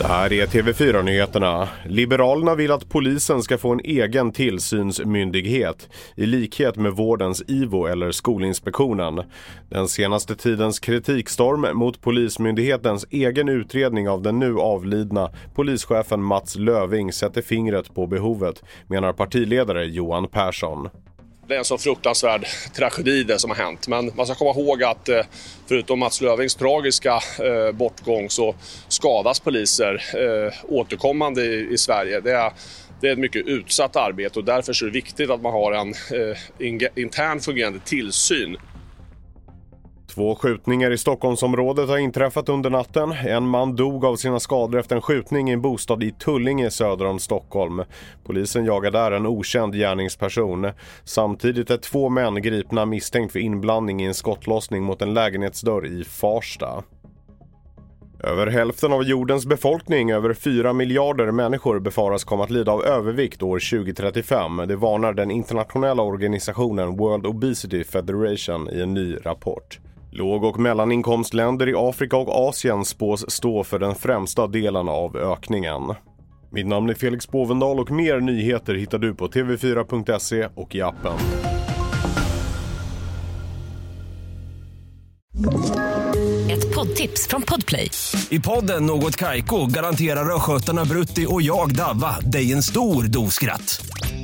Det här är TV4-nyheterna. Liberalerna vill att polisen ska få en egen tillsynsmyndighet i likhet med vårdens IVO eller Skolinspektionen. Den senaste tidens kritikstorm mot Polismyndighetens egen utredning av den nu avlidna polischefen Mats Löving sätter fingret på behovet, menar partiledare Johan Persson. Det är en så fruktansvärd tragedi det som har hänt. Men man ska komma ihåg att eh, förutom Mats Lövings tragiska eh, bortgång så skadas poliser eh, återkommande i, i Sverige. Det är, det är ett mycket utsatt arbete och därför är det viktigt att man har en eh, intern fungerande tillsyn Två skjutningar i Stockholmsområdet har inträffat under natten. En man dog av sina skador efter en skjutning i en bostad i Tullinge söder om Stockholm. Polisen jagar där en okänd gärningsperson. Samtidigt är två män gripna misstänkt för inblandning i en skottlossning mot en lägenhetsdörr i Farsta. Över hälften av jordens befolkning, över 4 miljarder människor, befaras komma att lida av övervikt år 2035. Det varnar den internationella organisationen World Obesity Federation i en ny rapport. Låg och mellaninkomstländer i Afrika och Asien spås stå för den främsta delen av ökningen. Mitt namn är Felix Bovendal och mer nyheter hittar du på tv4.se och i appen. Ett poddtips från Podplay. I podden Något Kaiko garanterar östgötarna Brutti och jag, Davva, dig en stor dos skratt.